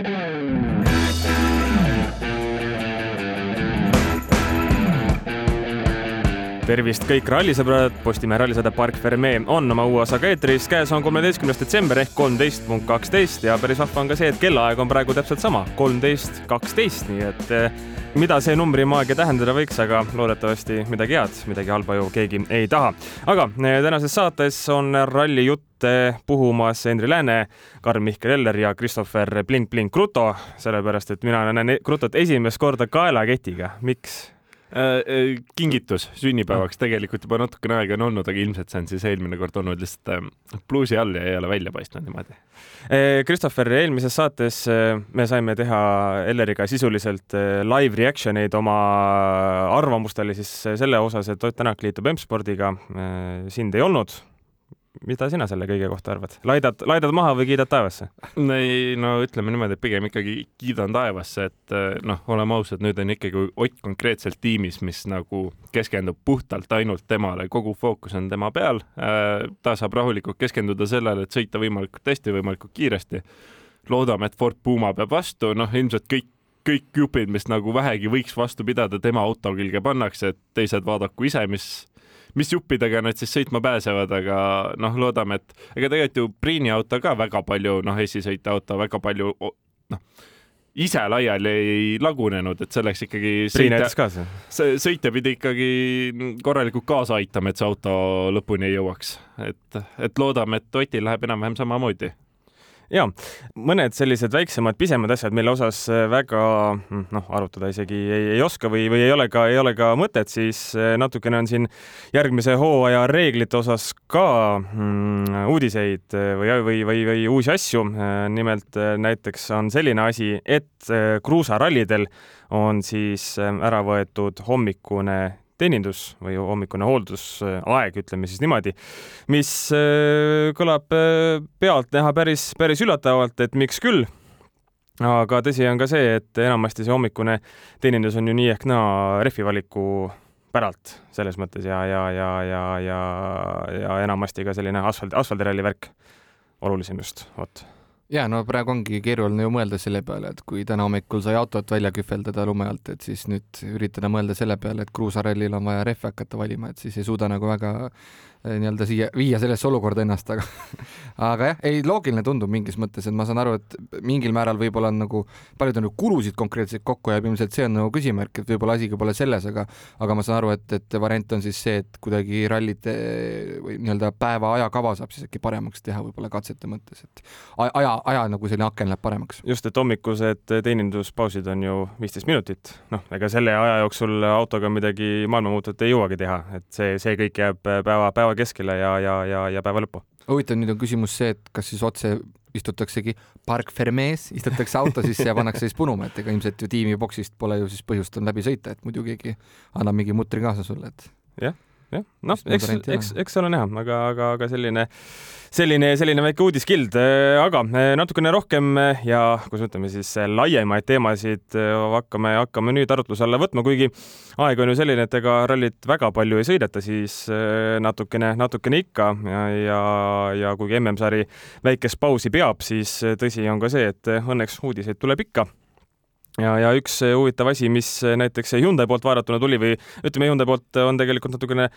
Mm-hmm. Tervist kõik rallisõbrad, Postimehe rallisõda Park Ferme on oma uue osaga eetris, käes on kolmeteistkümnes detsember ehk kolmteist punkt kaksteist ja päris vahva on ka see, et kellaaeg on praegu täpselt sama, kolmteist kaksteist, nii et eh, mida see numbrimaagia tähendada võiks, aga loodetavasti midagi head, midagi halba ju keegi ei taha. aga eh, tänases saates on rallijutt puhumas Henri Lääne, Karl-Mihkel Eller ja Christopher Blink Blink Kruto, sellepärast et mina näen Krutot esimest korda kaelaketiga. miks? Äh, äh, kingitus sünnipäevaks tegelikult juba natukene aega on olnud, aga ilmselt see on siis eelmine kord olnud lihtsalt äh, pluusi all ja ei ole välja paistnud niimoodi. Christopher, eelmises saates me saime teha Elleriga sisuliselt live reaction eid oma arvamustele siis selle osas, et Ott Tänak liitub M-spordiga. sind ei olnud mida sina selle kõige kohta arvad, laidad, laidad maha või kiidad taevasse? ei no ütleme niimoodi, et pigem ikkagi kiidan taevasse, et eh, noh, oleme ausad, nüüd on ikkagi Ott konkreetselt tiimis, mis nagu keskendub puhtalt ainult temale, kogu fookus on tema peal. Eh, ta saab rahulikult keskenduda sellele, et sõita võimalikult hästi, võimalikult kiiresti. loodame, et Ford Puma peab vastu, noh, ilmselt kõik kõik jupid, mis nagu vähegi võiks vastu pidada, tema auto külge pannakse, et teised vaadaku ise, mis mis juppidega nad siis sõitma pääsevad, aga noh, loodame, et ega tegelikult ju Priini auto ka väga palju, noh, esisõitja auto väga palju, noh, ise laiali ei lagunenud, et selleks ikkagi sõitja, sõitja pidi ikkagi korralikult kaasa aitama, et see auto lõpuni ei jõuaks. et, et loodame, et Otil läheb enam-vähem samamoodi ja mõned sellised väiksemad, pisemad asjad, mille osas äh, väga hm, noh, arutada isegi ei, ei oska või, või ei ole ka, ei ole ka mõtet, siis äh, natukene on siin järgmise hooaja reeglite osas ka mm, uudiseid äh, või, või, või, või uusi asju. nimelt näiteks on selline asi, et kruusarallidel on siis ära võetud hommikune teenindus või hommikune hooldusaeg, ütleme siis niimoodi, mis äh, kõlab äh, pealtnäha päris, päris üllatavalt, et miks küll. Aga tõsi on ka see, et enamasti see hommikune teenindus on ju nii ehk naa rehvi valiku päralt selles mõttes ja, ja, ja, ja, ja, ja enamasti ka selline asfaldi, asfaldiralli värk. Olulisem just, vot ja no praegu ongi keeruline ju mõelda selle peale, et kui täna hommikul sai autot välja kühveldada lume alt, et siis nüüd üritada mõelda selle peale, et kruusarallil on vaja rehve hakata valima, et siis ei suuda nagu väga nii-öelda siia, viia sellesse olukorda ennast, aga aga jah, ei loogiline tundub mingis mõttes, et ma saan aru, et mingil määral võib-olla on nagu, palju ta nagu kulusid konkreetselt kokku jääb, ilmselt see on nagu küsimärk, et võib-olla asigi pole selles, aga aga ma saan aru, et, et variant on siis see, et kuidagi rallide või nii-öelda päeva ajakava saab siis äkki paremaks teha võib-olla katsete mõttes, et aja, aja nagu selline aken läheb paremaks. just, et hommikused teeninduspausid on ju viisteist minutit, noh, ega selle aja jooksul autoga midagi maailmamuutut ei jõuagi teha, et see, see kõik jääb päeva, päeva päeva keskele ja, ja, ja, ja päeva lõppu. huvitav, nüüd on küsimus see, et kas siis otse istutaksegi Park Fermes, istutakse auto sisse ja pannakse siis punuma, et ega ilmselt ju tiimi boksist pole ju siis põhjust on läbi sõita, et muidu keegi annab mingi mutri kaasa sulle, et. jah, jah, noh, eks, eks, eks ole näha, aga, aga, aga selline selline, selline väike uudiskild, aga eh, natukene rohkem eh, ja kuidas ütleme siis laiemaid teemasid hakkame, hakkame nüüd arutluse alla võtma, kuigi aeg on ju selline, et ega rallit väga palju ei sõideta, siis natukene, natukene ikka. Ja, ja, ja kuigi MM-sari väikest pausi peab, siis tõsi on ka see, et õnneks uudiseid tuleb ikka ja, ja üks huvitav asi, mis näiteks Hyundai poolt vaadatuna tuli või ütleme, Hyundai poolt on tegelikult natukene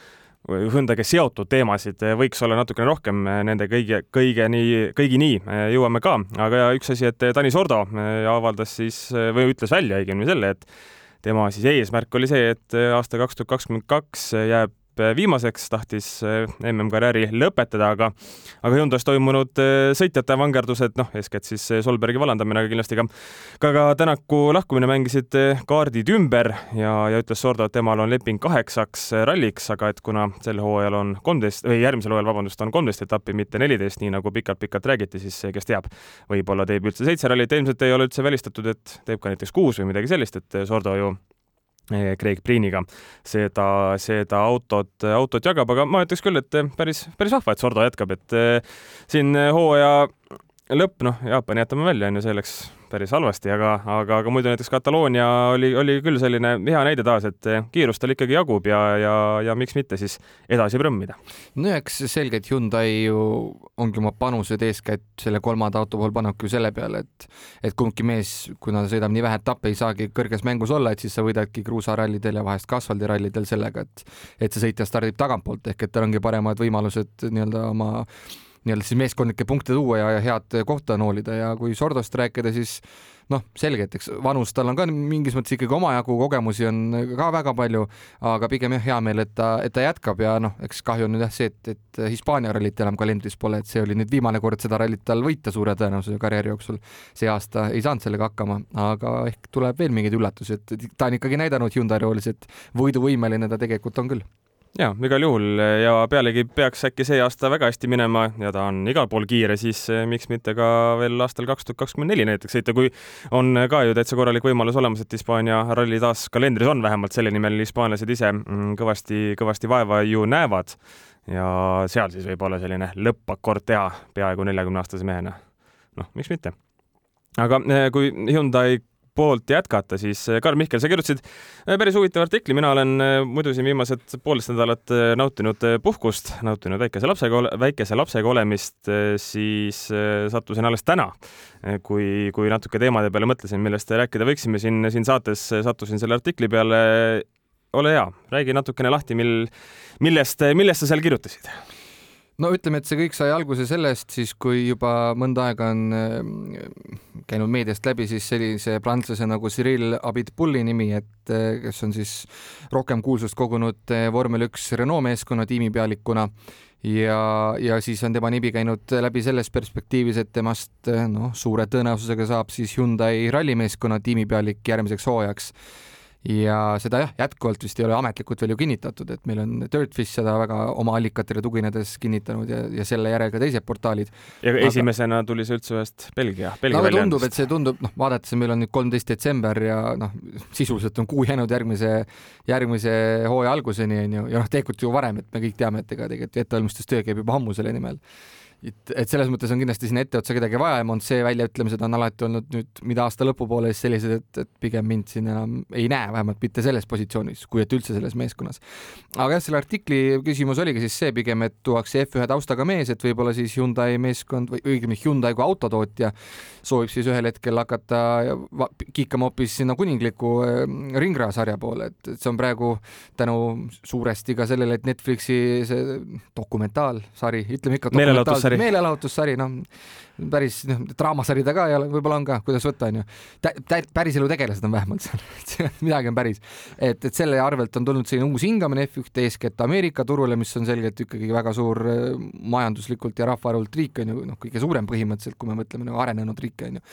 Hyundai'ga seotud teemasid võiks olla natukene rohkem nende kõige, kõige nii, kõigi nii jõuame ka, aga üks asi, et Tanis Ordo avaldas siis või ütles välja õigemini selle, et tema siis eesmärk oli see, et aasta kaks tuhat kakskümmend kaks jääb Äh, viimaseks, tahtis äh, MM-karjääri lõpetada, aga aga Hyundai's toimunud äh, sõitjate vangerdused, noh, eeskätt siis Solbergi vallandamine, aga kindlasti ka ka, ka Tänaku lahkumine mängisid kaardid ümber ja, ja ütles Sordo, et temal on leping kaheksaks ralliks, aga et kuna sel hooajal on kolmteist või järgmisel hooajal, vabandust, on kolmteist etappi, mitte neliteist, nii nagu pikalt-pikalt räägiti, siis kes teab, võib-olla teeb üldse seitse rallit, ilmselt ei ole üldse välistatud, et teeb ka näiteks kuus või midagi sellist, et Sordo ju Craig Priiniga. Seda, seda autot, autot jagab, aga ma ütleks küll, et päris, päris vahva, et Sordo jätkab, et eh, siin hooaja lõpp, noh, Jaapani jätame välja, on ju, see läks päris halvasti, aga, aga, aga muidu näiteks Kataloonia oli, oli küll selline hea näide taas, et kiirust tal ikkagi jagub ja, ja, ja miks mitte siis edasi prõmmida. no eks selgelt Hyundai ju ongi oma panused eeskätt selle kolmanda auto puhul pannudki ju selle peale, et et kumbki mees, kuna sõidab nii vähe etappe, ei saagi kõrges mängus olla, et siis sa võidadki kruusarallidel ja vahest ka asfaldirallidel sellega, et et see sõitja stardib tagantpoolt ehk et tal ongi paremad võimalused nii-öelda oma nii-öelda siis meeskondlikke punkte tuua ja, ja head kohta noolida ja kui Sordost rääkida, siis noh, selge, et eks vanus tal on ka mingis mõttes ikkagi omajagu, kogemusi on ka väga palju, aga pigem jah, hea meel, et ta, et ta jätkab ja noh, eks kahju on nüüd jah see, et, et Hispaania rallit enam kalendris pole, et see oli nüüd viimane kord seda rallit tal võita suure tõenäosusega karjääri jooksul. see aasta ei saanud sellega hakkama, aga ehk tuleb veel mingeid üllatusi, et ta on ikkagi näidanud Hyundai roolis, et võiduvõimeline ta tegelikult on küll ja igal juhul ja pealegi peaks äkki see aasta väga hästi minema ja ta on igal pool kiire, siis eh, miks mitte ka veel aastal kaks tuhat kakskümmend neli näiteks sõita, kui on ka ju täitsa korralik võimalus olemas, et Hispaania ralli taas kalendris on, vähemalt selle nimel hispaanlased ise mm, kõvasti, kõvasti vaeva ju näevad. ja seal siis võib-olla selline lõppakord teha peaaegu neljakümne aastase mehena. noh, miks mitte aga eh, kui Hyundai poolt jätkata, siis eh, Karl Mihkel, sa kirjutasid eh, päris huvitava artikli, mina olen eh, muidu siin viimased poolteist nädalat nautinud puhkust, nautinud väikese lapsega, väikese lapsega olemist, siis sattusin alles täna, kui, kui natuke teemade peale mõtlesin, millest rääkida. Võiksime siin, siin saates, sattusin selle artikli peale. ole hea, räägi natukene lahti, mil, millest, millest sa seal kirjutasid no ütleme, et see kõik sai alguse sellest siis, kui juba mõnda aega on äh, käinud meediast läbi siis sellise prantslase nagu Cyril Abitbulli nimi, et äh, kes on siis rohkem kuulsust kogunud äh, vormel üks Renault meeskonna tiimipealikuna. Ja, ja siis on tema nimi käinud läbi selles perspektiivis, et temast noh, suure tõenäosusega saab siis Hyundai rallimeeskonna tiimipealik järgmiseks hooajaks ja seda jah, jätkuvalt vist ei ole ametlikult veel ju kinnitatud, et meil on Dirtfish seda väga oma allikatele tuginedes kinnitanud ja, ja selle järel ka teised portaalid. ja aga... esimesena tuli see üldse ühest Belgia, Belgia no, tundub, et see tundub, noh, vaadates meil on nüüd kolmteist detsember ja noh, sisuliselt on kuu jäänud järgmise, järgmise hooaja alguseni onju, ja noh, tegelikult ju varem, et me kõik teame, et ega tegelikult ettevalmistustöö käib juba ammu selle nimel et, et selles mõttes on kindlasti sinna etteotsa kedagi vaja ja Montse väljaütlemised on alati olnud nüüd, mida aasta lõpupoole siis sellised, et, et pigem mind siin enam ei näe, vähemalt mitte selles positsioonis, kui et üldse selles meeskonnas. aga jah, selle artikli küsimus oligi siis see pigem, et tuuakse F1 taustaga mees, et võib-olla siis Hyundai meeskond või õigemini Hyundai kui autotootja soovib siis ühel hetkel hakata kiikama hoopis sinna kuningliku äh, ringrajasarja poole, et, et see on praegu tänu suuresti ka sellele, et Netflixi see dokumentaalsari, ütleme ikka meelelahutussari, meelelahutussari, noh päris noh, draamasari ta ka ei ole, võib-olla on ka, kuidas võtta, onju. päriselu tegelased on vähemalt seal midagi on päris. et, et selle arvelt on tulnud selline uus hingamine F1 eeskätt Ameerika turule, mis on selgelt ikkagi väga suur äh, majanduslikult ja rahvaarvult riik on ju, noh, kõige suurem põhimõtteliselt, kui me mõtleme nagu arenenud riike on ju.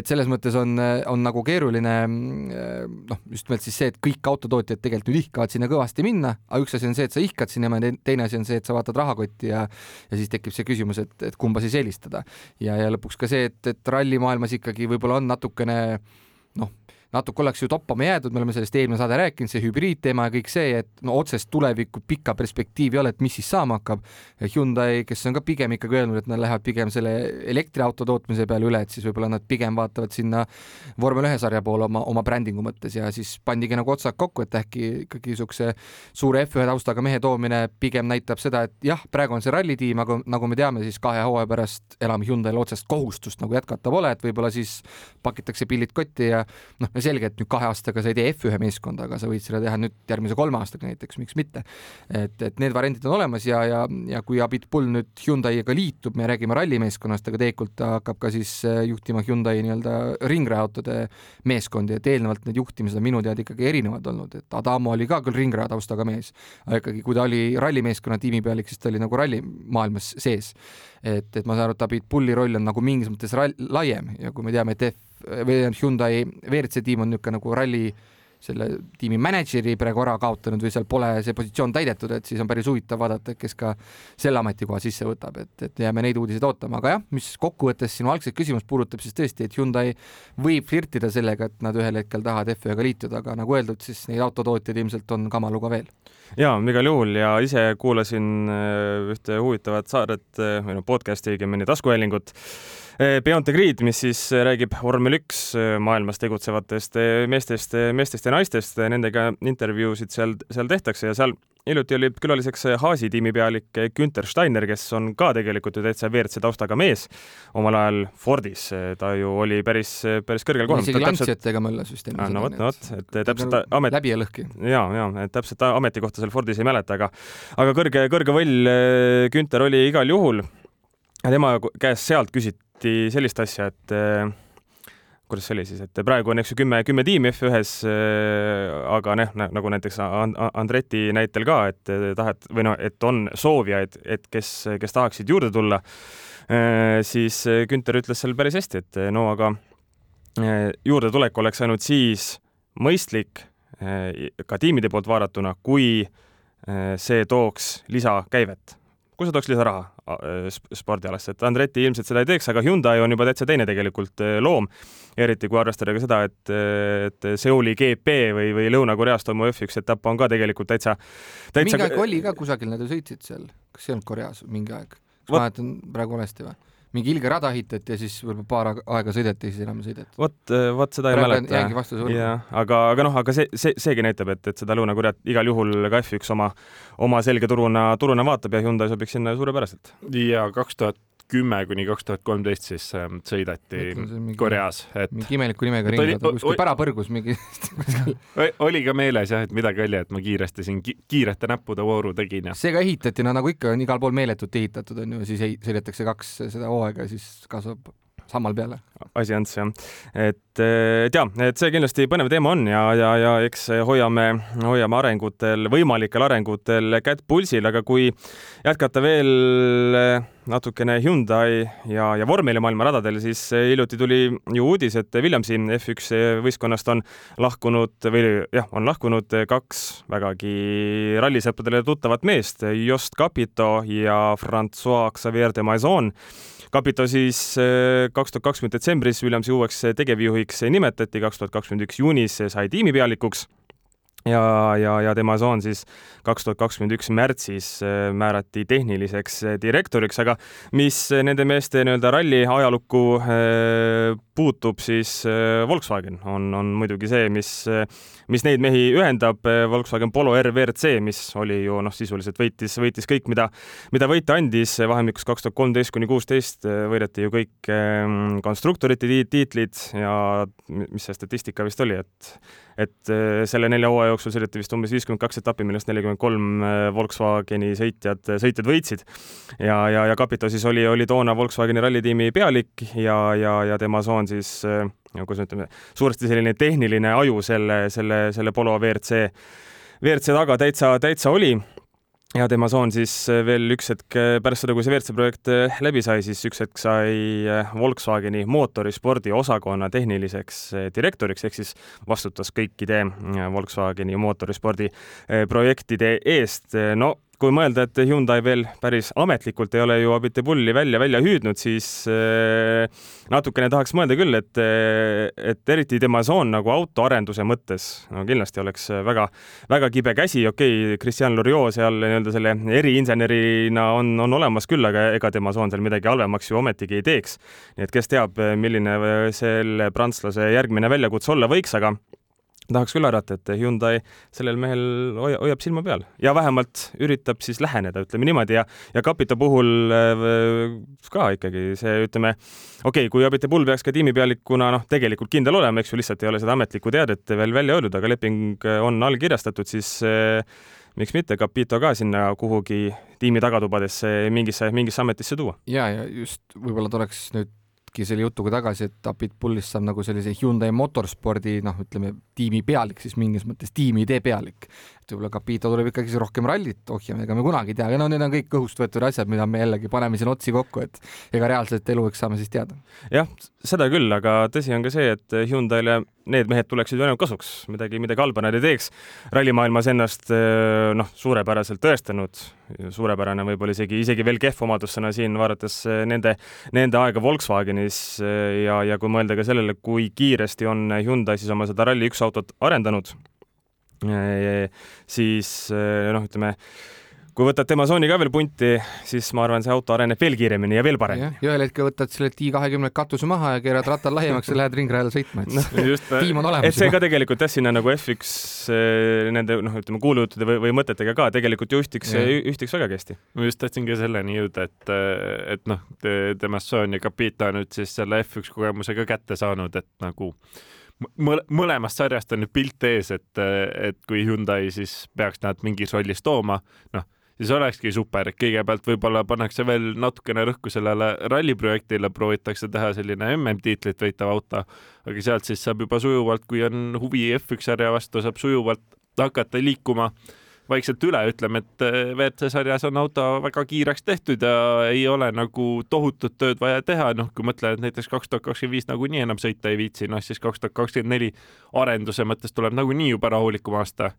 et selles mõttes on, on nagu keeruline äh, noh, just nimelt siis see, et kõik autotootjad tegelikult nüüd ihkavad sinna kõvasti minna, aga üks asi on see, et sa ihkad sinna, teine asi on see, et sa vaatad rahakotti ja ja siis tekib see küsimus, et, et kumba siis eelistada ja, ja lõpuks ka see, et, et rallimaailmas ikkagi võib-olla on natukene noh, natuke oleks ju toppama jäädud, me oleme sellest eelmine saade rääkinud, see hübriidteema ja kõik see, et no otsest tulevikku, pikka perspektiivi ei ole, et mis siis saama hakkab. Hyundai, kes on ka pigem ikkagi öelnud, et nad lähevad pigem selle elektriauto tootmise peale üle, et siis võib-olla nad pigem vaatavad sinna vormel ühe sarja poole oma, oma brändingu mõttes ja siis pandigi nagu otsad kokku, et äkki ikkagi niisuguse suure F1 taustaga mehe toomine pigem näitab seda, et jah, praegu on see rallitiim, aga nagu me teame, siis kahe hooaja pärast enam Hyundai'l otsest kohustust nagu jätkata pole, et võib-olla siis pakitakse pillid kotti ja noh, selge, et nüüd kahe aastaga sa ei tee F1 meeskonda, aga sa võid seda teha nüüd järgmise kolme aastaga näiteks, miks mitte. et, et need variandid on olemas ja, ja, ja kui Abit Bull nüüd Hyundai'ga liitub, me räägime rallimeeskonnast, aga tegelikult ta hakkab ka siis äh, juhtima Hyundai nii-öelda ringrajautode meeskondi, et eelnevalt need juhtimised on minu teada ikkagi erinevad olnud, et Adamo oli ka küll ringraja taustaga mees, aga ikkagi, kui ta oli rallimeeskonna tiimipealik, siis ta oli nagu rallimaailmas sees. et, et ma saan aru, et Abit Bulli roll on nagu mingis mõttes laiem ja kui me teame, et F või Hyundai WRC tiim on niisugune nagu ralli selle tiimi mänedžeri praegu ära kaotanud või seal pole see positsioon täidetud, et siis on päris huvitav vaadata, kes ka selle ametikoha sisse võtab, et, et jääme neid uudiseid ootama, aga jah, mis kokkuvõttes sinu algset küsimust puudutab, siis tõesti, et Hyundai võib flirtida sellega, et nad ühel hetkel tahavad F1-ga liituda, aga nagu öeldud, siis neid autotootjaid ilmselt on kamaluga veel. Jaa, igal juhul. Ja ise kuulasin äh, ühte huvitavat saadet äh, või noh, podcast'i õigemini taskuhäälingut Beyond Grid, mis siis räägib vormel üks maailmas tegutsevatest meestest, meestest ja naistest, nendega intervjuusid seal, seal tehtakse ja seal hiljuti oli külaliseks Haasi tiimi pealik Günter Steiner, kes on ka tegelikult ju täitsa WRC taustaga mees omal ajal Fordis. ta ju oli päris, päris kõrgel kohal. isegi lantsijatega möllas vist enne seda. no vot, no vot, et täpselt amet. läbi ja lõhki. ja, ja, et täpselt ametikohta seal Fordis ei mäleta, aga, aga kõrge, kõrge võll Günter oli igal juhul. tema käest sealt küsiti sellist asja, et kuidas see oli siis, et praegu on, eks ju, kümme, kümme tiimi F1-s, äh, aga noh, nagu näiteks Andreti näitel ka, et tahet või noh, et on soovijaid, et kes, kes tahaksid juurde tulla, siis Günter ütles seal päris hästi, et no aga juurdetulek oleks ainult siis mõistlik ka tiimide poolt vaadatuna, kui see tooks lisakäivet kui see tooks lisaraha spordialasse, et Andretti ilmselt seda ei teeks, aga Hyundai on juba täitsa teine tegelikult loom eriti kui arvestada ka seda, et, et Seuli GP või, või Lõuna-Koreas toimuv F1 etapp on ka tegelikult täitsa, täitsa mingi aeg oli ka kusagil, nad ju sõitsid seal, kas ei olnud Koreas mingi aeg? kas ma mäletan praegu valesti või? Mingi ilge rada ehitati ja siis võib-olla paar aega sõideti, siis enam ei sõideta. vot, vot seda ei mäleta. jäängi vastuse jah, aga, aga noh, aga see, see, seegi näitab, et, et seda Lõuna-Koreat igal juhul ka F1 oma, oma selge turuna, turuna vaatab ja Hyundai sobiks sinna suurepäraselt. ja kaks tuhat kümme kuni kaks tuhat kolmteist siis ähm, sõidati mingi, Koreas, et mingi imeliku nimega ringi, kuskil pärapõrgus mingi oli ka meeles jah, et midagi oli, et ma kiiresti siin ki kiirete näppude vooru tegin ja see ka ehitati, no nagu ikka on igal pool meeletult ehitatud, on ju, siis sõidetakse kaks seda hooaega ja siis kasvab sammal peale. asi Ants jah, et, et ja, et see kindlasti põnev teema on ja, ja, ja eks hoiame, hoiame arengutel, võimalikel arengutel kätt pulsil, aga kui jätkata veel natukene Hyundai ja, ja vormelimaailma radadel, siis hiljuti tuli ju uudis, et Williamsi F1 võistkonnast on lahkunud või jah, on lahkunud kaks vägagi rallisõppedele tuttavat meest, Jost Capito ja Francois Xavier de Maison. Capito siis äh, kaks tuhat kakskümmend detsembris Williamsi uueks tegevjuhiks nimetati, kaks tuhat kakskümmend üks juunis sai tiimipealikuks ja, ja, ja tema soon siis kaks tuhat kakskümmend üks märtsis äh, määrati tehniliseks äh, direktoriks, aga mis nende meeste nii-öelda ralli ajalukku äh, puutub, siis Volkswagen on, on muidugi see, mis, mis neid mehi ühendab. Volkswagen Polo R WRC, mis oli ju noh, sisuliselt võitis, võitis kõik, mida, mida võita andis vahemikus kaks tuhat kolmteist kuni kuusteist võideti ju kõik ähm, konstruktorite tiitlid ja mis see statistika vist oli, et et selle nelja hooaja jooksul sõideti vist umbes viiskümmend kaks etappi, millest nelikümmend kolm äh, Volkswageni sõitjad, sõitjad võitsid. ja, ja, ja Capito siis oli, oli toona Volkswageni rallitiimi pealik ja, ja, ja tema soon siis kuidas me ütleme, suuresti selline tehniline aju selle, selle, selle Polo WRC, WRC taga täitsa, täitsa oli ja tema soon siis äh, veel üks hetk äh, pärast seda, kui see WRC projekt äh, läbi sai, siis üks hetk sai Volkswageni mootorispordi osakonna tehniliseks direktoriks ehk siis vastutas kõikide Volkswageni mootorispordi projektide eest. no kui mõelda, et Hyundai veel päris ametlikult ei ole ju Abitibulli välja, välja hüüdnud, siis äh, natukene tahaks mõelda küll, et, et eriti tema soon nagu autoarenduse mõttes, no kindlasti oleks väga, väga kibe käsi, okei okay,, Christian Loriot seal nii-öelda selle eriinsenerina on, on olemas küll, aga ega tema soon seal midagi halvemaks ju ometigi ei teeks. nii et kes teab, milline selle prantslase järgmine väljakutse olla võiks, aga tahaks küll arvata, et Hyundai sellel mehel hoia, hoiab silma peal ja vähemalt üritab siis läheneda, ütleme niimoodi ja, ja Capita puhul äh, ka ikkagi see, ütleme, okei okay,, kui Abiteboul peaks ka tiimipealikuna noh, tegelikult kindel olema, eks ju, lihtsalt ei ole seda ametlikku teadet veel välja öeldud, aga leping on allkirjastatud, siis äh, miks mitte Capito ka sinna kuhugi tiimi tagatubadesse mingisse, mingisse ametisse tuua. ja, ja just võib-olla tuleks nüüd tulebki selle jutuga tagasi, et Apit Pullist saab nagu sellise Hyundai motorspordi noh, ütleme tiimi pealik, siis mingis mõttes tiimiidee pealik. et võib-olla Capito tuleb ikkagi rohkem rallit ohjama, ega me kunagi ei tea, aga no need on kõik õhust võetud asjad, mida me jällegi paneme siin otsi kokku, et ega reaalset elu, eks saame siis teada. jah, seda küll, aga tõsi on ka see, et Hyundai'le need mehed tuleksid ju ainult kasuks, midagi, midagi halba nad ei teeks. rallimaailmas ennast noh, suurepäraselt tõestanud, suurepärane, võib-olla isegi, isegi veel kehv omadussõna siin, vaadates nende, nende aega Volkswagenis ja, ja kui mõelda ka sellele, kui kiiresti on Hyundai siis oma seda Rally1 autot arendanud, siis noh, ütleme kui võtad tema Sony ka veel punti, siis ma arvan, see auto areneb veel kiiremini ja veel paremini. ja ühel hetkel võtad selle T20 katuse maha ja keerad rattal laiemaks ja lähed ringrajale sõitma, et no, just, tiim on olemas. et see ka tegelikult jah, sinna nagu F1 eh, nende noh, ütleme kuulujuttude või, või mõtetega ka tegelikult ju ühtiks, ühtiks vägagi hästi. ma just tahtsin ka selleni jõuda, et, et noh Demasson ja Capita nüüd siis selle F1 kogemuse ka kätte saanud, et nagu mõlemast sarjast on nüüd pilt ees, et, et kui Hyundai siis peaks nad mingis rollis tooma, noh siis olekski super, kõigepealt võib-olla pannakse veel natukene rõhku sellele ralliprojektile, proovitakse teha selline MM-tiitlit võitav auto, aga sealt siis saab juba sujuvalt, kui on huvi F1 sarja vastu, saab sujuvalt hakata liikuma vaikselt üle, ütleme, et eh, WRC sarjas on auto väga kiireks tehtud ja ei ole nagu tohutut tööd vaja teha, noh, kui mõtled, et näiteks kaks tuhat kakskümmend viis nagunii enam sõita ei viitsi, noh siis kaks tuhat kakskümmend neli arenduse mõttes tuleb nagunii juba rahulikum aasta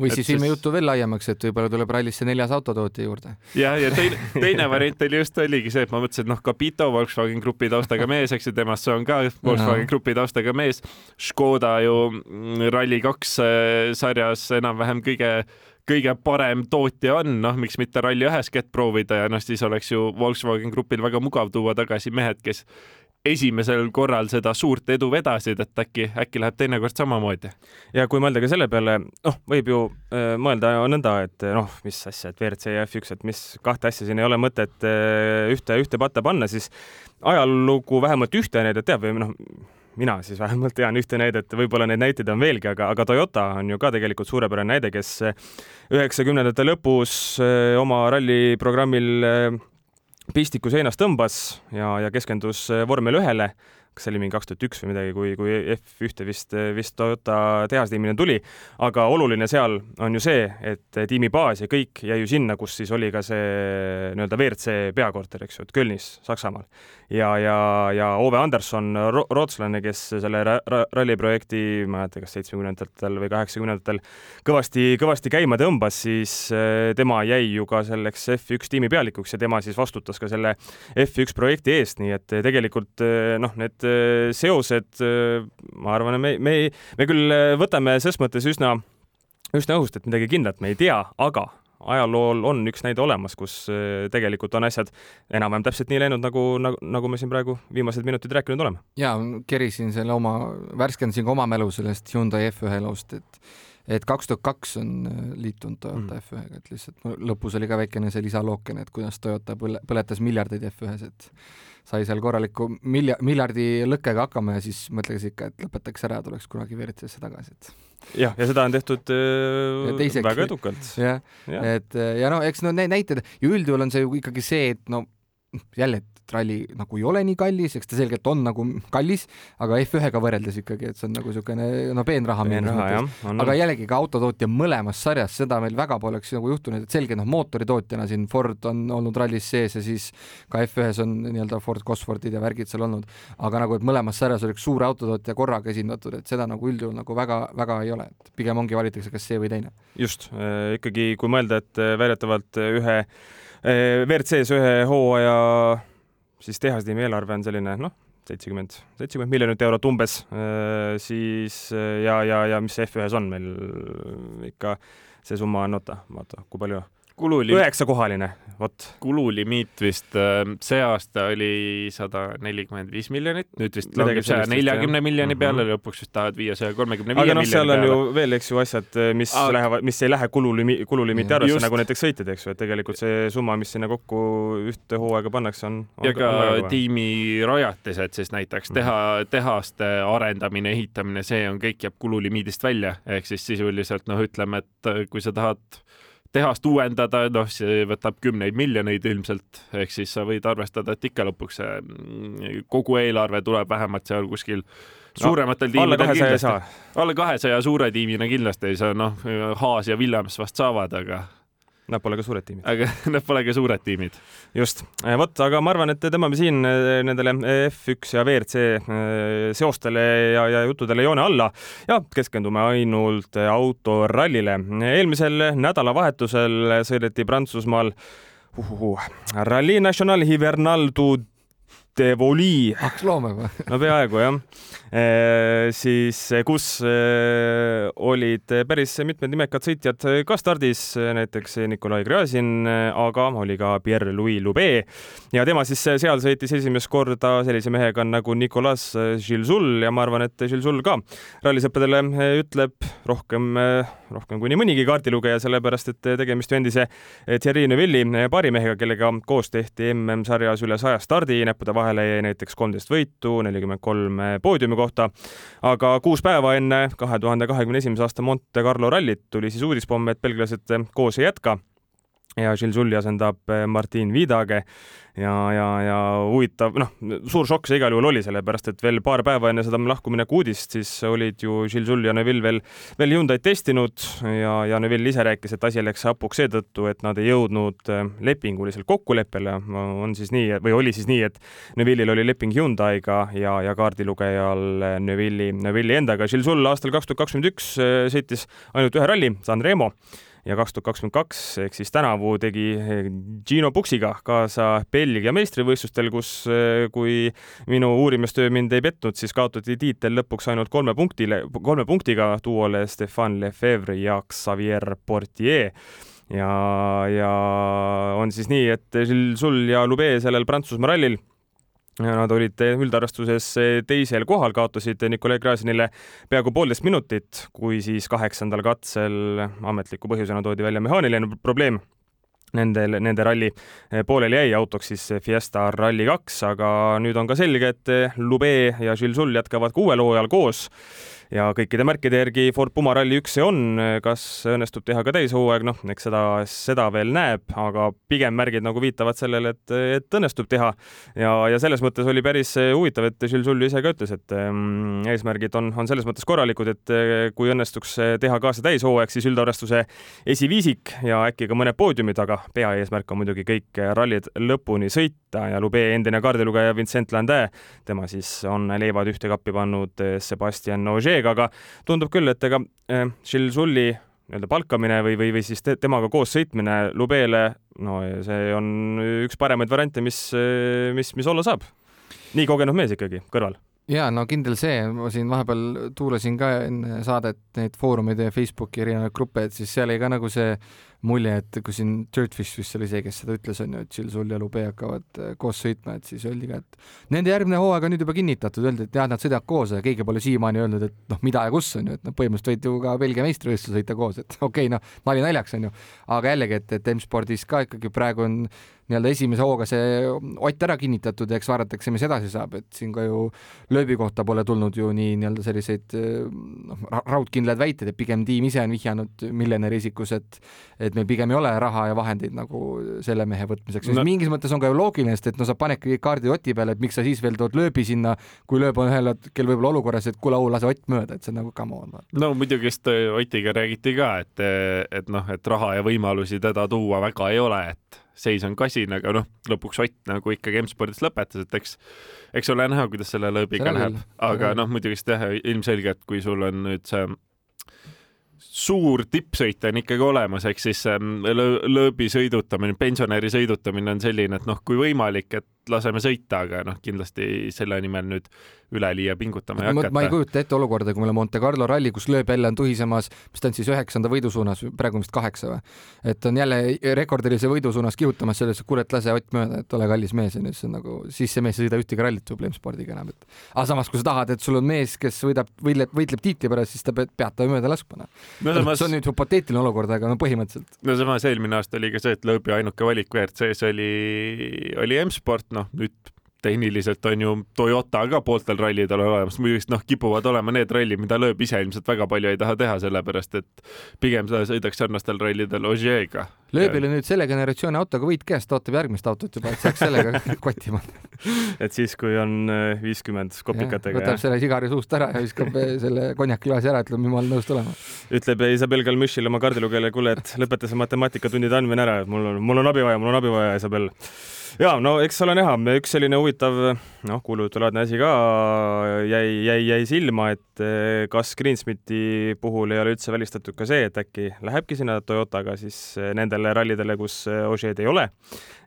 või siis viime jutu veel laiemaks, et võib-olla tuleb rallisse neljas autotootja juurde. ja, ja teine, teine variant oli just oligi see, et ma mõtlesin, et noh, Capito, Volkswagen Grupi taustaga mees, eks ju, temast see on ka Volkswagen Grupi taustaga mees. Škoda ju mm, Rally2 äh, sarjas enam-vähem kõige kõige parem tootja on, noh, miks mitte Rally1-s kätt proovida ja noh, siis oleks ju Volkswagen Grupil väga mugav tuua tagasi mehed, kes esimesel korral seda suurt edu vedasid, et äkki, äkki läheb teinekord samamoodi. ja kui mõelda ka selle peale, noh, võib ju äh, mõelda nõnda, et noh, mis asja, et WRC ja F1, et mis kahte asja siin ei ole mõtet äh, ühte, ühte patta panna, siis ajalugu vähemalt ühte näidet teab või noh, mina siis vähemalt tean ühte näidet, võib-olla neid näiteid on veelgi, aga, aga Toyota on ju ka tegelikult suurepärane näide, kes üheksakümnendate lõpus äh, oma ralliprogrammil äh, pistiku seinast tõmbas ja, ja keskendus vormel ühele kas see oli mingi kaks tuhat üks või midagi, kui, kui F1-te vist, vist Toyota tehastiimine tuli, aga oluline seal on ju see, et tiimi baas ja kõik jäi ju sinna, kus siis oli ka see nii-öelda WRC peakorter, eks ju, et Kölnis, Saksamaal. ja, ja, ja Ove Anderson, rootslane, kes selle ralliprojekti, ma ei mäleta, kas seitsmekümnendatel või kaheksakümnendatel kõvasti, kõvasti käima tõmbas, siis eh, tema jäi ju ka selleks F1 tiimi pealikuks ja tema siis vastutas ka selle F1 projekti eest, nii et tegelikult eh, noh, need Äh, seosed, äh, ma arvan, me, me, me küll äh, võtame ses mõttes üsna, üsna õhust, et midagi kindlat me ei tea, aga ajalool on üks näide olemas, kus tegelikult on asjad enam-vähem täpselt nii läinud, nagu, nagu, nagu me siin praegu viimased minutid rääkinud oleme. ja kerisin selle oma, värskendasin ka oma mälu sellest Hyundai F1 loost, et et kaks tuhat kaks on liitunud Toyota mm. F1-ga, et lihtsalt lõpus oli ka väikene see lisalookene, et kuidas Toyota põle, põletas miljardeid F1-s, et sai seal korraliku milja-, miljardi lõkkega hakkama ja siis mõtles ikka, et lõpetaks ära ja tuleks kunagi WRC-sse tagasi, et jah, ja seda on tehtud äh, teiseks, väga edukalt. jah ja., et ja no eks no need näited ja üldjuhul on see ju ikkagi see, et no jälle, et ralli nagu ei ole nii kallis, eks ta selgelt on nagu kallis, aga F1-ga võrreldes ikkagi, et see on nagu niisugune no peenraha peen. aga jällegi ka autotootja mõlemas sarjas, seda meil väga poleks nagu juhtunud, et selge, noh, mootoritootjana siin Ford on olnud rallis sees ja siis ka F1-s on nii-öelda Ford Cosfordid ja värgid seal olnud, aga nagu, et mõlemas sarjas oleks suur autotootja korraga esindatud, et seda nagu üldjuhul nagu väga-väga ei ole, et pigem ongi valitakse kas see või teine. just äh,, ikkagi kui mõelda, et äh, väidetavalt ühe Eh, WRC-s ühe hooaja siis tehasetiimi eelarve on selline noh, seitsekümmend, seitsekümmend miljonit eurot umbes, eh, siis eh, ja, ja, ja mis see F1-s on meil ikka, see summa on, oota, vaata, kui palju kululi-. üheksakohaline, vot. kululimiit vist äh, see aasta oli sada nelikümmend viis miljonit, nüüd vist langeb saja neljakümne miljoni mhm. peale mm, -hmm. lõpuks vist tahavad viia saja kolmekümne viie miljoni peale. aga noh, seal on ju veel, eks ju, asjad, äh, mis aga... lähevad, mis ei lähe kululimi-, kululimiiti arvesse, nagu näiteks sõitjad, eks ju, et tegelikult see summa, mis sinna kokku ühte hooaega pannakse, on, on. ja ka on tiimi rajatised siis näiteks mhm. teha, tehaste arendamine, ehitamine, see on kõik jääb kululimiidist välja, ehk siis sisuliselt noh, ütleme, et kui sa tahad tehast uuendada, noh, see võtab kümneid miljoneid ilmselt, ehk siis sa võid arvestada, et ikka lõpuks see mm, kogu eelarve tuleb vähemalt seal kuskil suurematel no, tiimidel kindlasti. alla kahesaja suure tiimina kindlasti ei saa, noh, Haas ja Williams vast saavad, aga Nad pole ka suured tiimid. aga nad pole ka suured tiimid. just, äh, vot, aga ma arvan, et tõmbame siin äh, nendele F1 ja WRC äh, seostele ja, ja juttudele joone alla ja keskendume ainult autorallile. eelmisel nädalavahetusel sõideti Prantsusmaal uhuhu, Rally National Hivernal du Devoli. kaks looma juba. no peaaegu jah e,. siis kus e, olid päris mitmed nimekad sõitjad ka stardis, näiteks Nikolai Gräzin, aga oli ka Pierre-Louis Lube ja tema siis seal sõitis esimest korda sellise mehega nagu Nicolas Gilsul ja ma arvan, et Gilsul ka rallisõppedele ütleb rohkem, rohkem kui nii mõnigi kaardilugeja, sellepärast et tegemist ju endise Thierry Neuvilli paarimehega, kellega koos tehti MM-sarjas üle saja stardi näppude vahel vahele jäi näiteks kolmteist võitu, nelikümmend kolm poodiumi kohta. aga kuus päeva enne kahe tuhande kahekümne esimese aasta Monte Carlo rallit tuli siis uudispomm, et belglased koos ei jätka ja Sulli asendab Martin Vidage ja, ja, ja huvitav, noh, suur šokk see igal juhul oli, sellepärast et veel paar päeva enne seda lahkumineku uudist, siis olid ju Sulli ja Neville veel, veel Hyundai'd testinud ja, ja Neville ise rääkis, et asi läks hapuks seetõttu, et nad ei jõudnud äh, lepinguliselt kokkuleppele. on siis nii, või oli siis nii, et Neville'il oli leping Hyundai'ga ja, ja kaardilugejal Neville'i, Neville'i endaga. Sull aastal kaks tuhat kakskümmend üks sõitis ainult ühe ralli, San Remo ja kaks tuhat kakskümmend kaks ehk siis tänavu tegi eh, Gino Puksiga kaasa Belgia meistrivõistlustel, kus, eh, kui minu uurimistöö mind ei petnud, siis kaotati tiitel lõpuks ainult kolme punktile, kolme punktiga duole Stefan Lefebvre ja Xavier Portier. Ja, ja on siis nii, et Sul ja Lube sellel Prantsusmaa rallil Nad olid üldarvestuses teisel kohal, kaotasid Nikolai Gräzinile peaaegu poolteist minutit, kui siis kaheksandal katsel ametliku põhjusena toodi välja mehaaniline probleem. Nendel, nende ralli pooleli jäi autoks siis Fiesta Rally kaks, aga nüüd on ka selge, et Lube ja Gilles Sul jätkavad ka uuel hooajal koos ja kõikide märkide järgi Ford Puma Rally üks see on, kas õnnestub teha ka täishooaeg, noh, eks seda, seda veel näeb, aga pigem märgid nagu viitavad sellele, et, et õnnestub teha. ja, ja selles mõttes oli päris huvitav, et Žil Sulli ise ka ütles, et ähm, eesmärgid on, on selles mõttes korralikud, et kui õnnestuks teha kaasa täishooaeg, siis üldarvestuse esiviisik ja äkki ka mõned poodiumid, aga peaeesmärk on muidugi kõik rallid lõpuni sõita ja Lube endine kaardilugeja Vincent Landin, tema siis on leivad ühte kappi pannud Sebastian Ogier kolleeg, aga tundub küll, et ega äh, Gilles Sulli nii-öelda palkamine või, või, või siis te, temaga koos sõitmine Lubele, no see on üks paremaid variante, mis, mis, mis olla saab. nii kogenud mees ikkagi kõrval ja no kindel see, ma siin vahepeal tuulasin ka enne saadet neid foorumeid ja Facebooki erinevaid gruppe, et siis seal oli ka nagu see mulje, et kui siin Dirtfish vist oli see, kes seda ütles, on ju, et Jill Sul ja Lube hakkavad äh, koos sõitma, et siis öeldi ka, et nende järgmine hooaeg on nüüd juba kinnitatud, öeldi, et jah, nad sõidavad koos ja keegi pole siiamaani öelnud, et noh, mida ja kus on ju, et noh, põhimõtteliselt võid ju ka Belgia meistrivõistluse sõita koos, et okei okay,, noh, nali naljaks on ju, aga jällegi, et, et M-spordis ka ikkagi praegu on nii-öelda esimese hooga see Ott ära kinnitatud ja eks vaadatakse, mis edasi saab, et siin ka ju lööbi kohta pole tulnud ju nii nii-öelda selliseid noh, raudkindlaid väiteid, et pigem tiim ise on vihjanud miljonäri isikus, et et meil pigem ei ole raha ja vahendeid nagu selle mehe võtmiseks, mis no. mingis mõttes on ka ju loogiline, sest et no sa panedki kõik kaardid Oti peale, et miks sa siis veel tood lööbi sinna, kui lööb on ühel hetkel võib-olla olukorras, et kuule, au, lase Ott mööda, et see on nagu come on. no muidugi, sest Otiga räägiti ka, et, et noh, et raha ja võimalusi teda tuua väga ei ole, et seis on kasin, aga noh, lõpuks Ott nagu ikkagi M-spordis lõpetas, et eks, eks ole näha, kuidas selle lõõbiga läheb, aga noh, muidugi jah, ilmselgelt, kui sul on nüüd see suur tippsõit on ikkagi olemas, ehk siis lõõbi sõidutamine, pensionäri sõidutamine on selline, et noh, kui võimalik, et laseme sõita, aga noh, kindlasti selle nimel nüüd üleliia pingutama ei hakata. ma ei kujuta ette olukorda, kui meil on Monte Carlo ralli, kus lööb jälle on tuhisemas, mis ta on siis üheksanda võidu suunas, praegu on vist kaheksa või? et on jälle rekordilise võidu suunas kihutamas selles, et kuule, et lase Ott mööda, et ole kallis mees onju, siis on nagu, siis see mees ei sõida ühtegi rallit probleemspordiga enam, et aga samas, kui sa tahad, et sul on mees, kes võidab, võitleb, võitleb tiitli pärast, siis ta peab, peab ta mööda laskma noh. see on nüüd hüpoteetiline olukord, aga no põhimõtteliselt. no samas eelmine aasta oli ka see, et lõõbi ainuke valik WRC-s oli, oli M-sport, noh nüüd tehniliselt on ju Toyota ka pooltel rallidel olemas, muidugi noh, kipuvad olema need rallid, mida lööb ise ilmselt väga palju ei taha teha, sellepärast et pigem sa sõidaks sarnastel rallidel Ogier'ga. lööbile nüüd selle generatsiooni autoga võit käest, ootab järgmist autot juba, et saaks sellega kottima et siis, kui on äh, viiskümmend kopikatega. võtab selle sigari suust ära ja viskab äh, selle konjakiklaasi ära, ütleb, ma olen nõus tulema. ütleb Isabel Galmüšile oma kaardilugejale, kuule, et lõpeta see matemaatikatundide andmine ära, et mul on, mul on abi vaja, mul on abi vaja, Isabel ja no eks ole näha, üks selline huvitav noh, kuulujutulaadne asi ka jäi, jäi, jäi silma, et eh, kas Greensmiti puhul ei ole üldse välistatud ka see, et äkki lähebki sinna Toyotaga siis eh, nendele rallidele, kus eh, Ožeed ei ole.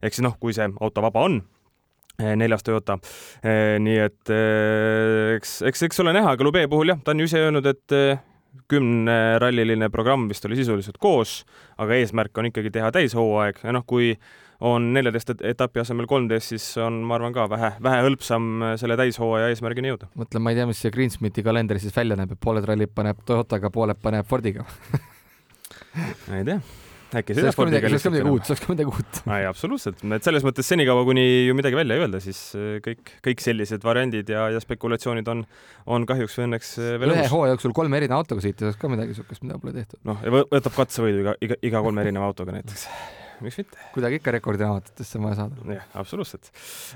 ehk siis noh, kui see auto vaba on neljas Toyota. nii et eks, eks, eks ole näha, Galubee puhul jah, ta on ju ise öelnud, et kümneralliline programm vist oli sisuliselt koos, aga eesmärk on ikkagi teha täishooaeg ja noh, kui on neljateist etapi asemel kolmteist, siis on, ma arvan, ka vähe, vähe hõlpsam selle täishooaja eesmärgini jõuda. mõtlen, ma ei tea, mis see Greensmiti kalender siis välja näeb, et pooled rallid paneb Toyotaga, pooled paneb Fordiga ei tea äkki see oleks ka midagi, see oleks ka midagi uut, see oleks ka midagi uut. ei, absoluutselt, et selles mõttes senikaua, kuni ju midagi välja ei öelda, siis äh, kõik, kõik sellised variandid ja, ja spekulatsioonid on, on kahjuks või õnneks äh, veel ühe hooaja jooksul kolme erineva autoga sõita, see oleks ka midagi niisugust, mida pole tehtud. noh, võtab katsevõidu iga, iga, iga kolme erineva autoga näiteks miks mitte. kuidagi ikka rekordiraamatusse on vaja saada. jah, absoluutselt.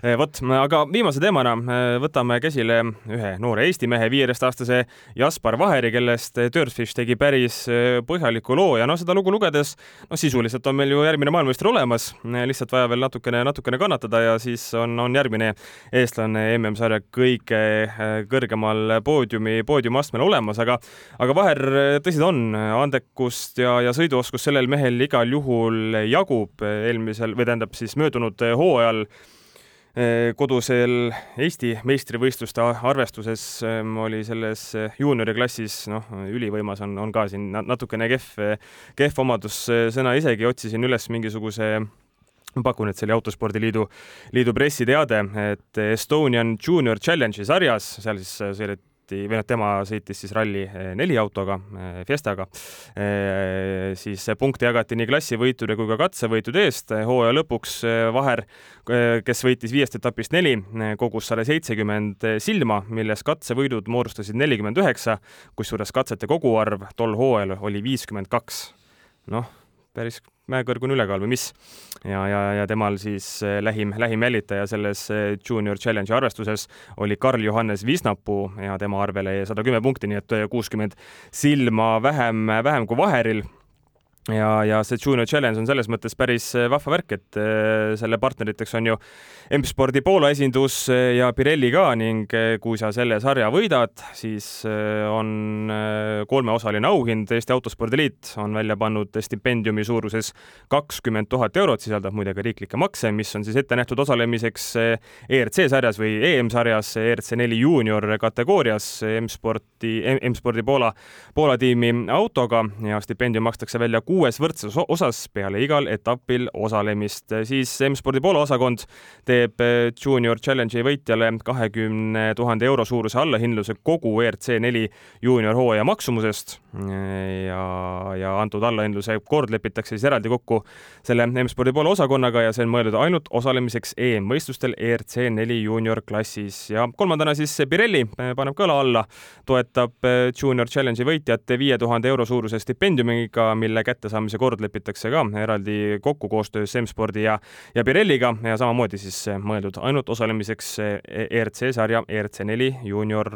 Eh, vot, aga viimase teemana eh, võtame käsile ühe noore Eesti mehe, viieteistaastase Jaspar Vaheri, kellest Dirtfish tegi päris eh, põhjaliku loo ja noh, seda lugu lugedes, no sisuliselt on meil ju järgmine maailmameister olemas, lihtsalt vaja veel natukene, natukene kannatada ja siis on, on järgmine eestlane MM-sarja kõige kõrgemal poodiumi, poodiumiastmel olemas, aga aga Vaher, tõsi ta on, andekust ja, ja sõiduoskust sellel mehel igal juhul jagub jagub eelmisel või tähendab siis möödunud hooajal eh, kodusel Eesti meistrivõistluste arvestuses eh, oli selles juuniori klassis, noh, ülivõimas on, on ka siin natukene kehv, kehv omadussõna isegi, otsisin üles mingisuguse ma pakun, et see oli Autospordiliidu, liidu pressiteade, et Estonian Junior Challenge'i sarjas, seal siis sõideti sõideti või noh, tema sõitis siis Rally4 autoga, eh, Fiestaga, eh, siis punkte jagati nii klassivõitude kui ka katsevõitude eest. hooaja lõpuks eh, Vaher, kes võitis viiest etapist neli, kogus sada seitsekümmend silma, milles katsevõidud moodustasid nelikümmend üheksa, kusjuures katsete koguarv tol hooajal oli viiskümmend kaks. noh, päris mäekõrgune ülekaal või mis. ja, ja, ja temal siis eh, lähim, lähim jälitaja selles eh, Junior Challenge'i arvestuses oli Karl-Johannes Visnapuu ja tema arvele sada kümme punkti, nii et kuuskümmend silma vähem, vähem kui Vaheril ja, ja see Junior Challenge on selles mõttes päris eh, vahva värk, et selle partneriteks on ju M-spordi Poola esindus eh, ja Pirelli ka ning eh, kui sa selle sarja võidad, siis eh, on kolmeosaline auhind. Eesti Autospordi Liit on välja pannud stipendiumi suuruses kakskümmend tuhat eurot, sisaldab muide ka riiklikke makse, mis on siis ette nähtud osalemiseks ERC sarjas või EM-sarjas ERC neli juunior kategoorias M-sporti, M-spordi Poola, Poola tiimi autoga ja stipendium makstakse välja kuues võrdses osas peale igal etapil osalemist. siis M-spordi Poola osakond teeb eh, Junior Challenge'i võitjale kahekümne tuhande euro suuruse allahindluse kogu ERC neli juunior hooaja maksumusest ja, ja antud allahindluse kord lepitakse siis eraldi kokku selle M-spordi poole osakonnaga ja see on mõeldud ainult osalemiseks EM-võistlustel ERC neli juunior klassis ja kolmandana siis Pirelli eh, paneb ka õla alla, toetab eh, Junior Challenge'i võitjat viie tuhande euro suuruse stipendiumiga, mille kättesaamise kord lepitakse ka eraldi kokku koostöös M-spordi ja, ja Pirelliga ja samamoodi siis mõeldud ainult osalemiseks ERC sarja ERC neli juunior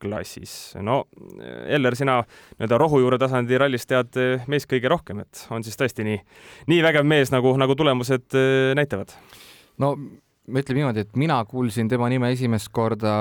klassis. no Eller, sina nii-öelda rohujuure tasandi rallist tead meist kõige rohkem, et on siis tõesti nii, nii vägev mees, nagu, nagu tulemused äh, näitavad? no ütleme niimoodi, et mina kuulsin tema nime esimest korda,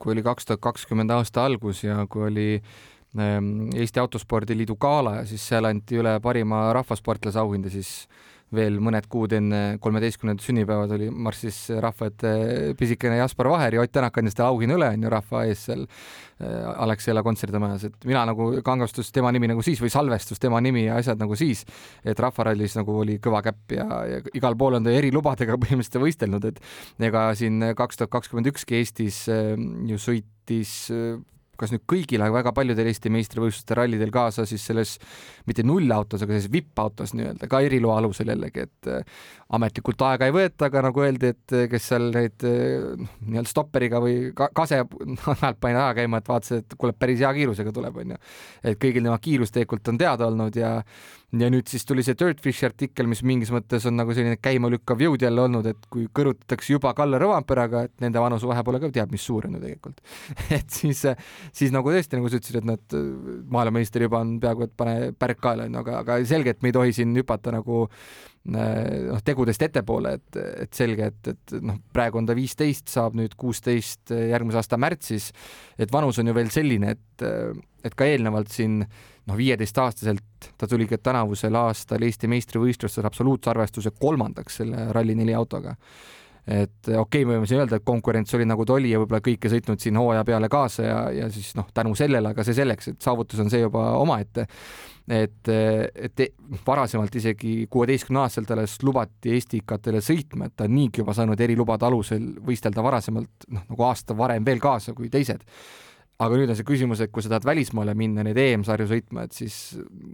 kui oli kaks tuhat kakskümmend aasta algus ja kui oli ähm, Eesti Autospordiliidu gala ja siis seal anti üle parima rahvasportlase auhinda, siis veel mõned kuud enne kolmeteistkümnendat sünnipäeva tuli, marssis rahva ette pisikene Jaspar Vaher ja Ott Tänak andis talle auhinna üle onju rahva ees seal äh, Alexela kontserdamajas, et mina nagu kangastus tema nimi nagu siis või salvestus tema nimi ja asjad nagu siis, et Rahvarallis nagu oli kõva käpp ja, ja igal pool on ta erilubadega põhimõtteliselt võistelnud, et ega siin kaks tuhat kakskümmend ükski Eestis äh, ju sõitis äh, kas nüüd kõigil, aga väga paljudel Eesti meistrivõistluste rallidel kaasa siis selles mitte nullautos, aga selles vipp-autos nii-öelda ka eriloa alusel jällegi, et äh, ametlikult aega ei võeta, aga nagu öeldi, et äh, kes seal neid äh, nii-öelda stopperiga või ka kase ajalt pani aja käima, et vaatas, et kuule, päris hea kiirusega tuleb, onju. et kõigil tema kiirusteekult on teada olnud ja ja nüüd siis tuli see Dirtfishi artikkel, mis mingis mõttes on nagu selline käimalükkav jõud jälle olnud, et kui kõrvutatakse juba Kalle Rõvamperaga, et nende vanusevahe pole ka teab mis suur on ju tegelikult et siis, siis nagu tõesti, nagu sa ütlesid, et nad, maailmameister juba on peaaegu et pane pärk kaela onju, aga, aga selge, et me ei tohi siin hüpata nagu noh, tegudest ettepoole, et, et selge, et, et noh, praegu on ta viisteist, saab nüüd kuusteist järgmise aasta märtsis. et vanus on ju veel selline, et, et ka eelnevalt siin noh, viieteistaastaselt ta tuli ka tänavusel aastal Eesti meistrivõistlustes absoluutsarvestuse kolmandaks selle Rally4 autoga. Et okei okay,, me võime siin öelda, et konkurents oli nagu ta oli ja võib-olla kõik ei sõitnud siin hooaja peale kaasa ja, ja siis noh, tänu sellele, aga see selleks, et saavutus on see juba omaette. Et, et varasemalt isegi kuueteistkümne-aastaselt alles lubati Eesti IKT-le sõitma, et ta on niigi juba saanud erilubade alusel võistelda varasemalt noh, nagu aasta varem veel kaasa kui teised aga nüüd on see küsimus, et kui sa tahad välismaale minna neid EM-sarju sõitma, et siis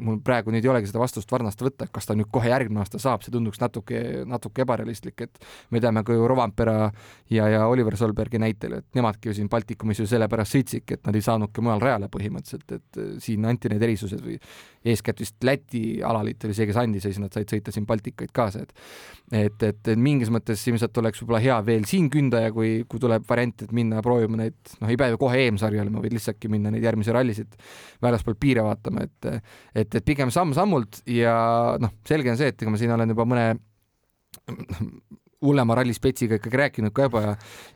mul praegu nüüd ei olegi seda vastust varnast võtta, et kas ta nüüd kohe järgmine aasta saab, see tunduks natuke, natuke ebarealistlik, et me teame ka ju Rovanpera ja, ja Oliver Solbergi näitel, et nemadki ju siin Baltikumis ju sellepärast sõitsidki, et nad ei saanudki mujal rajale põhimõtteliselt, et siin anti need erisused või eeskätt vist Läti alaliit oli see, kes andis ja siis nad said sõita siin Baltikaid kaasa, et, et, et mingis mõttes ilmselt oleks võib-olla hea veel siin künda ja kui, kui tuleb variant, et minna proovima neid, noh, ei pea ju kohe EM-sarjale, ma võin lihtsaltki minna neid järgmisi rallisid väljaspool piire vaatama, et et, et pigem samm-sammult ja noh, selge on see, et ega ma siin olen juba mõne hullema rallispetsiga ikkagi rääkinud ka juba ja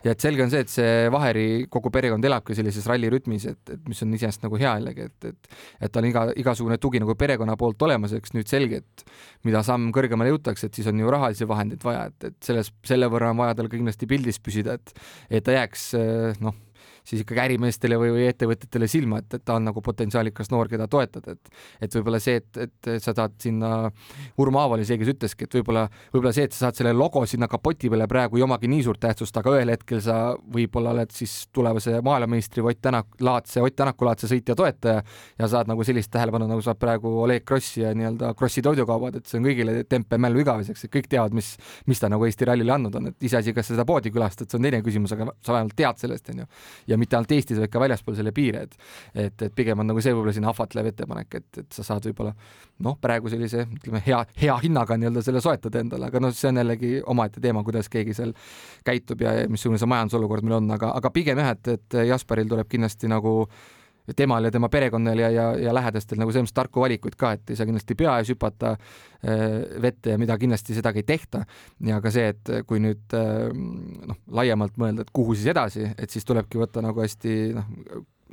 ja et selge on see, et see Vaheri kogu perekond elabki sellises rallirütmis, et, et mis on iseenesest nagu hea jällegi, et, et et tal iga, igasugune tugi nagu perekonna poolt olemas, eks nüüd selge, et mida samm kõrgemale jõutakse, et siis on ju rahalisi vahendeid vaja, et, et selles, selle võrra on vaja tal kindlasti pildis püsida, et et ta jääks noh, siis ikkagi ärimeestele või, või ettevõtetele silma, et, et ta on nagu potentsiaalikas noor, keda toetada, et et võib-olla see, et, et sa tahad sinna, Urmo see, kes ütleski, et võib-olla, võib-olla see, et sa saad selle logo sinna kapoti peale praegu ei omagi nii suurt tähtsust, aga ühel hetkel sa võib-olla oled siis tulevase maailmameistri Ott Tänak, laadse, Ott Tänaku laadse sõitja toetaja ja saad nagu sellist tähelepanu, nagu saab praegu Oleg Krossi ja nii-öelda Krossi toidukaubad, et see on kõigile tempe mällu igaveseks, et kõik teavad, mis, mis ta nagu Eesti rallile andnud on, et iseasi, kas sa seda poodi külastad, see on teine küsimus, aga sa vähemalt tead sellest, onju. ja ja mitte ainult Eestis, vaid ka väljaspool selle piire, et et, et pigem on nagu see võib-olla selline ahvatlev ettepanek, et, et sa saad võib-olla noh, praegu sellise ütleme, hea, hea hinnaga nii-öelda selle soetada endale, aga noh, see on jällegi omaette teema, kuidas keegi seal käitub ja missugune see majandusolukord meil on, aga, aga pigem jah, et, et Jasperil tuleb kindlasti nagu temal ja tema perekonnal ja, ja, ja lähedastel nagu selles mõttes tarku valikuid ka, et ei saa kindlasti pea ees hüpata äh, vette ja mida kindlasti sedagi ei tehta. ja ka see, et kui nüüd äh, noh, laiemalt mõelda, et kuhu siis edasi, et siis tulebki võtta nagu hästi noh,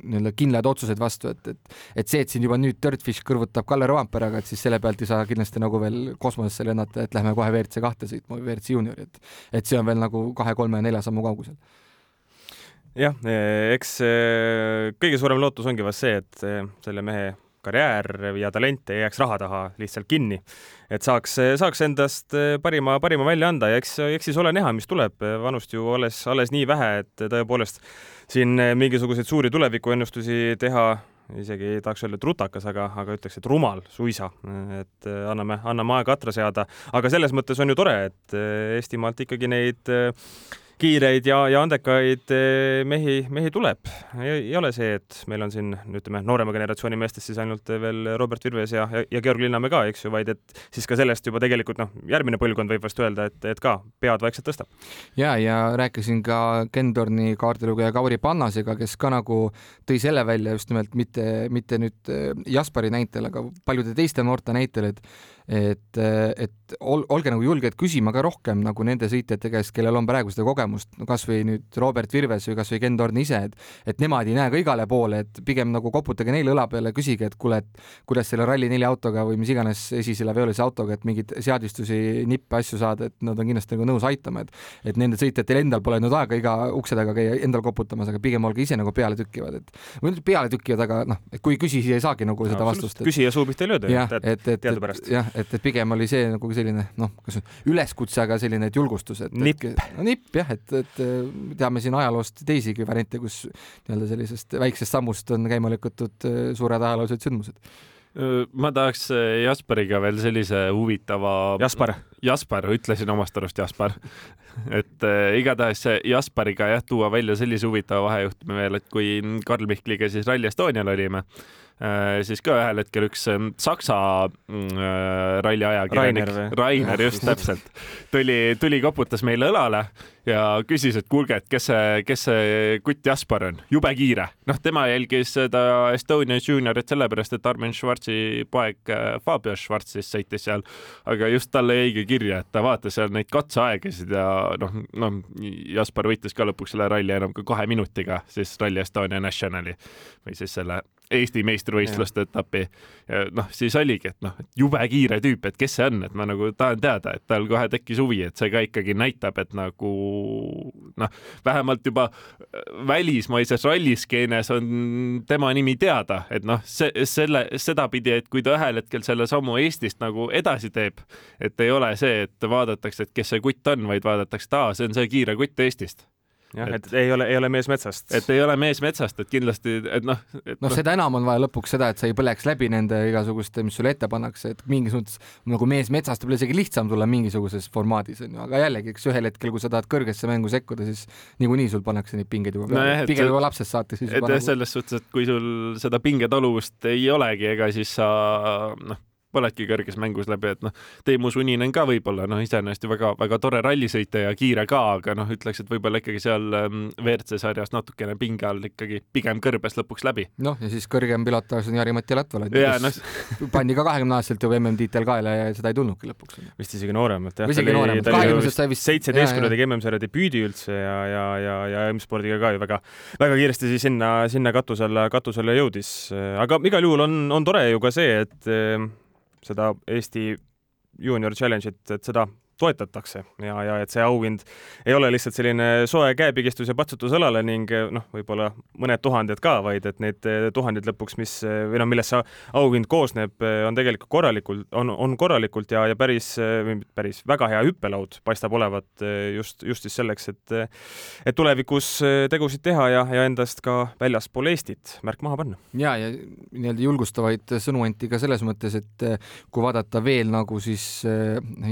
nii-öelda kindlad otsused vastu, et, et et see, et siin juba nüüd Dirtfish kõrvutab Kalle Rovamperaga, et siis selle pealt ei saa kindlasti nagu veel kosmosesse lennata, et lähme kohe WRC kahte sõitma või WRC juuniori, et et see on veel nagu kahe, kolme, nelja sammu kaugusel jah, eks kõige suurem lootus ongi vast see, et selle mehe karjäär ja talent ei jääks raha taha lihtsalt kinni. et saaks, saaks endast parima, parima välja anda ja eks, eks siis ole näha, mis tuleb. vanust ju alles, alles nii vähe, et tõepoolest siin mingisuguseid suuri tulevikuennustusi teha isegi ei tahaks öelda, et rutakas, aga, aga ütleks, et rumal suisa. et anname, anname aega atra seada, aga selles mõttes on ju tore, et Eestimaalt ikkagi neid kiireid ja, ja andekaid eh, mehi, mehi tuleb. ei ole see, et meil on siin, ütleme, noorema generatsiooni meestest siis ainult veel Robert Virves ja, ja, ja Georg Linnamäe ka, eks ju, vaid et siis ka sellest juba tegelikult noh, järgmine põlvkond võib vast öelda, et, et ka pead vaikselt tõstab. ja, ja rääkisin ka Ken Torni kaardilugeja Kauri Pannasega, kes ka nagu tõi selle välja just nimelt mitte, mitte nüüd eh, Jaspari näitel, aga paljude teiste noorte näitel, et et, et ol, olge nagu julged küsima ka rohkem nagu nende sõitjate käest, kellel on praegu seda kogemust, no kasvõi nüüd Robert Virves või kasvõi Ken Torn ise, et et nemad ei näe ka igale poole, et pigem nagu koputage neile õla peale, küsige, et kuule, et kuidas selle Rally4 autoga või mis iganes esisele veolise autoga, et mingeid seadistusi, nippe, asju saada, et nad on kindlasti nagu nõus aitama, et et nendel sõitjatel endal pole nüüd aega iga ukse taga käia endal koputamas, aga pigem olge ise nagu pealetükkivad, et või peale tükkivad, aga noh, et kui ei küsi, siis ei saagi nagu seda vastust. küsija suu pihta ei lööda ju, teadupärast. jah, et, et pigem oli see nagu selline noh, kas üleskutse, aga selline, et julgustus, et nipp, no, nipp jah, et, et teame siin ajaloost teisigi variante, kus nii-öelda sellisest väiksest sammust on käima lükatud äh, suured ajaloolised sündmused ma tahaks äh, Jasperiga veel sellise huvitava. Jaspar. Jaspar, ütlesin omast arust Jaspar et äh, igatahes Jaspariga jah, tuua välja sellise huvitava vahejuhtumi veel, et kui Karl Mihkliga siis Rally Estonial olime siis ka ühel hetkel üks ähm, Saksa mm, äh, ralli ajakirjanik, Rainer, Rainer, just täpselt, tuli, tuli koputas meile õlale ja küsis, et kuulge, et kes see, kes see kutt Jaspar on, jube kiire. noh, tema jälgis seda Estonia Juniorit sellepärast, et Armin Schwarzi poeg äh, Fabio Schwarz siis sõitis seal, aga just talle jäigi kirja, et ta vaatas seal neid katseaegasid ja noh, noh, Jaspar võitis ka lõpuks selle ralli enam kui kahe minutiga siis Rally Estonia Nationali või siis selle Eesti meistrivõistluste etappi. noh, siis oligi, et noh, jube kiire tüüp, et kes see on, et ma nagu tahan teada, et tal kohe tekkis huvi, et see ka ikkagi näitab, et nagu noh, vähemalt juba välismaises ralliskeenes on tema nimi teada, et noh, see, selle, sedapidi, et kui ta ühel hetkel selle sammu Eestist nagu edasi teeb, et ei ole see, et vaadatakse, et kes see kutt on, vaid vaadatakse, et aa, see on see kiire kutt Eestist jah, et ei ole, ei ole mees metsast. et ei ole mees metsast, et kindlasti, et noh. noh no,, seda enam on vaja lõpuks seda, et sa ei põleks läbi nende igasuguste, mis sulle ette pannakse, et mingis mõttes nagu mees metsast võib-olla isegi lihtsam tulla mingisuguses formaadis onju, aga jällegi, eks ühel hetkel, kui sa tahad kõrgesse mängu sekkuda, siis niikuinii sul pannakse neid pingeid juba peale no, pigem juba lapsest saates. et jah, selles suhtes, et kui sul seda pingetaluvust ei olegi, ega siis sa noh oledki kõrges mängus läbi, et noh, Teemu Suninen ka võib-olla noh, iseenesest ju väga-väga tore rallisõitja ja kiire ka, aga noh, ütleks, et võib-olla ikkagi seal ähm, WRC sarjas natukene pinge all ikkagi pigem kõrbes lõpuks läbi. noh, ja siis kõrgem pilotaaž on Jari-Mati Latval, kes no... pandi ka kahekümne aastaselt juba MM-tiitel kaela ja seda ei tulnudki lõpuks. vist isegi nooremalt jah. isegi nooremalt, kahekümnesest sai vist. seitseteistkümne tegi MM-sarja debüüdi üldse ja, ja, ja, ja M-spordiga ka ju väga, väga kiiresti siis sinna, sinna katusele, katusele jõudis. aga igal juhul on, on tore ju ka see, et seda Eesti Junior Challenge'it, et seda toetatakse ja, ja et see auhind ei ole lihtsalt selline soe käepigistus ja patsutus õlale ning noh, võib-olla mõned tuhanded ka, vaid et need tuhanded lõpuks, mis või noh, millest see auhind koosneb, on tegelikult korralikult, on, on korralikult ja, ja päris, päris väga hea hüppelaud paistab olevat just, just siis selleks, et et tulevikus tegusid teha ja, ja endast ka väljaspool Eestit märk maha panna. ja, ja nii-öelda julgustavaid sõnu anti ka selles mõttes, et kui vaadata veel nagu siis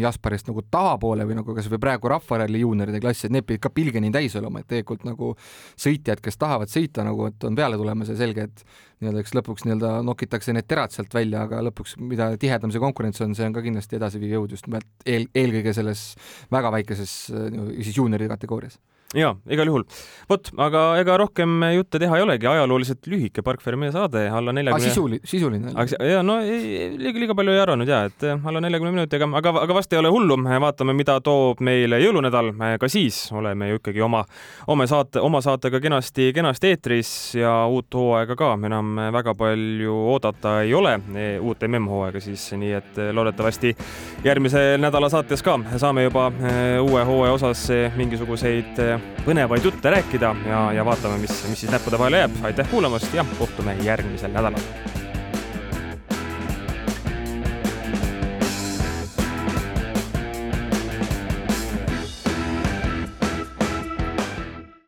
Jasparist nagu tahapoole või nagu kasvõi praegu Rahvaralli juunioride klass, et need pidid ka pilge nii täis olema, et tegelikult nagu sõitjad, kes tahavad sõita nagu, et on peale tulemas ja selge, et nii-öelda eks lõpuks nii-öelda nokitakse need terad sealt välja, aga lõpuks, mida tihedam see konkurents on, see on ka kindlasti edasiviiv jõud just nimelt eel, eelkõige selles väga väikeses siis juuniori kategoorias jaa, igal juhul. vot, aga ega rohkem jutte teha ei olegi, ajalooliselt lühike Park Ferme saade, alla neljakümne 40.... sisuli, sisuline oli. ja no ei, liiga, liiga palju ei arvanud ja, et alla neljakümne minutiga, aga, aga vast ei ole hullu, vaatame, mida toob meile jõulunädal, ka siis oleme ju ikkagi oma, oma saate, oma saatega kenasti, kenasti eetris ja uut hooaega ka enam väga palju oodata ei ole, uut MM-hooaega siis, nii et loodetavasti järgmise nädala saates ka saame juba uue hooaja osas mingisuguseid põnevaid jutte rääkida ja, ja vaatame, mis, mis siis näppude vahele jääb. aitäh kuulamast ja kohtume järgmisel nädalal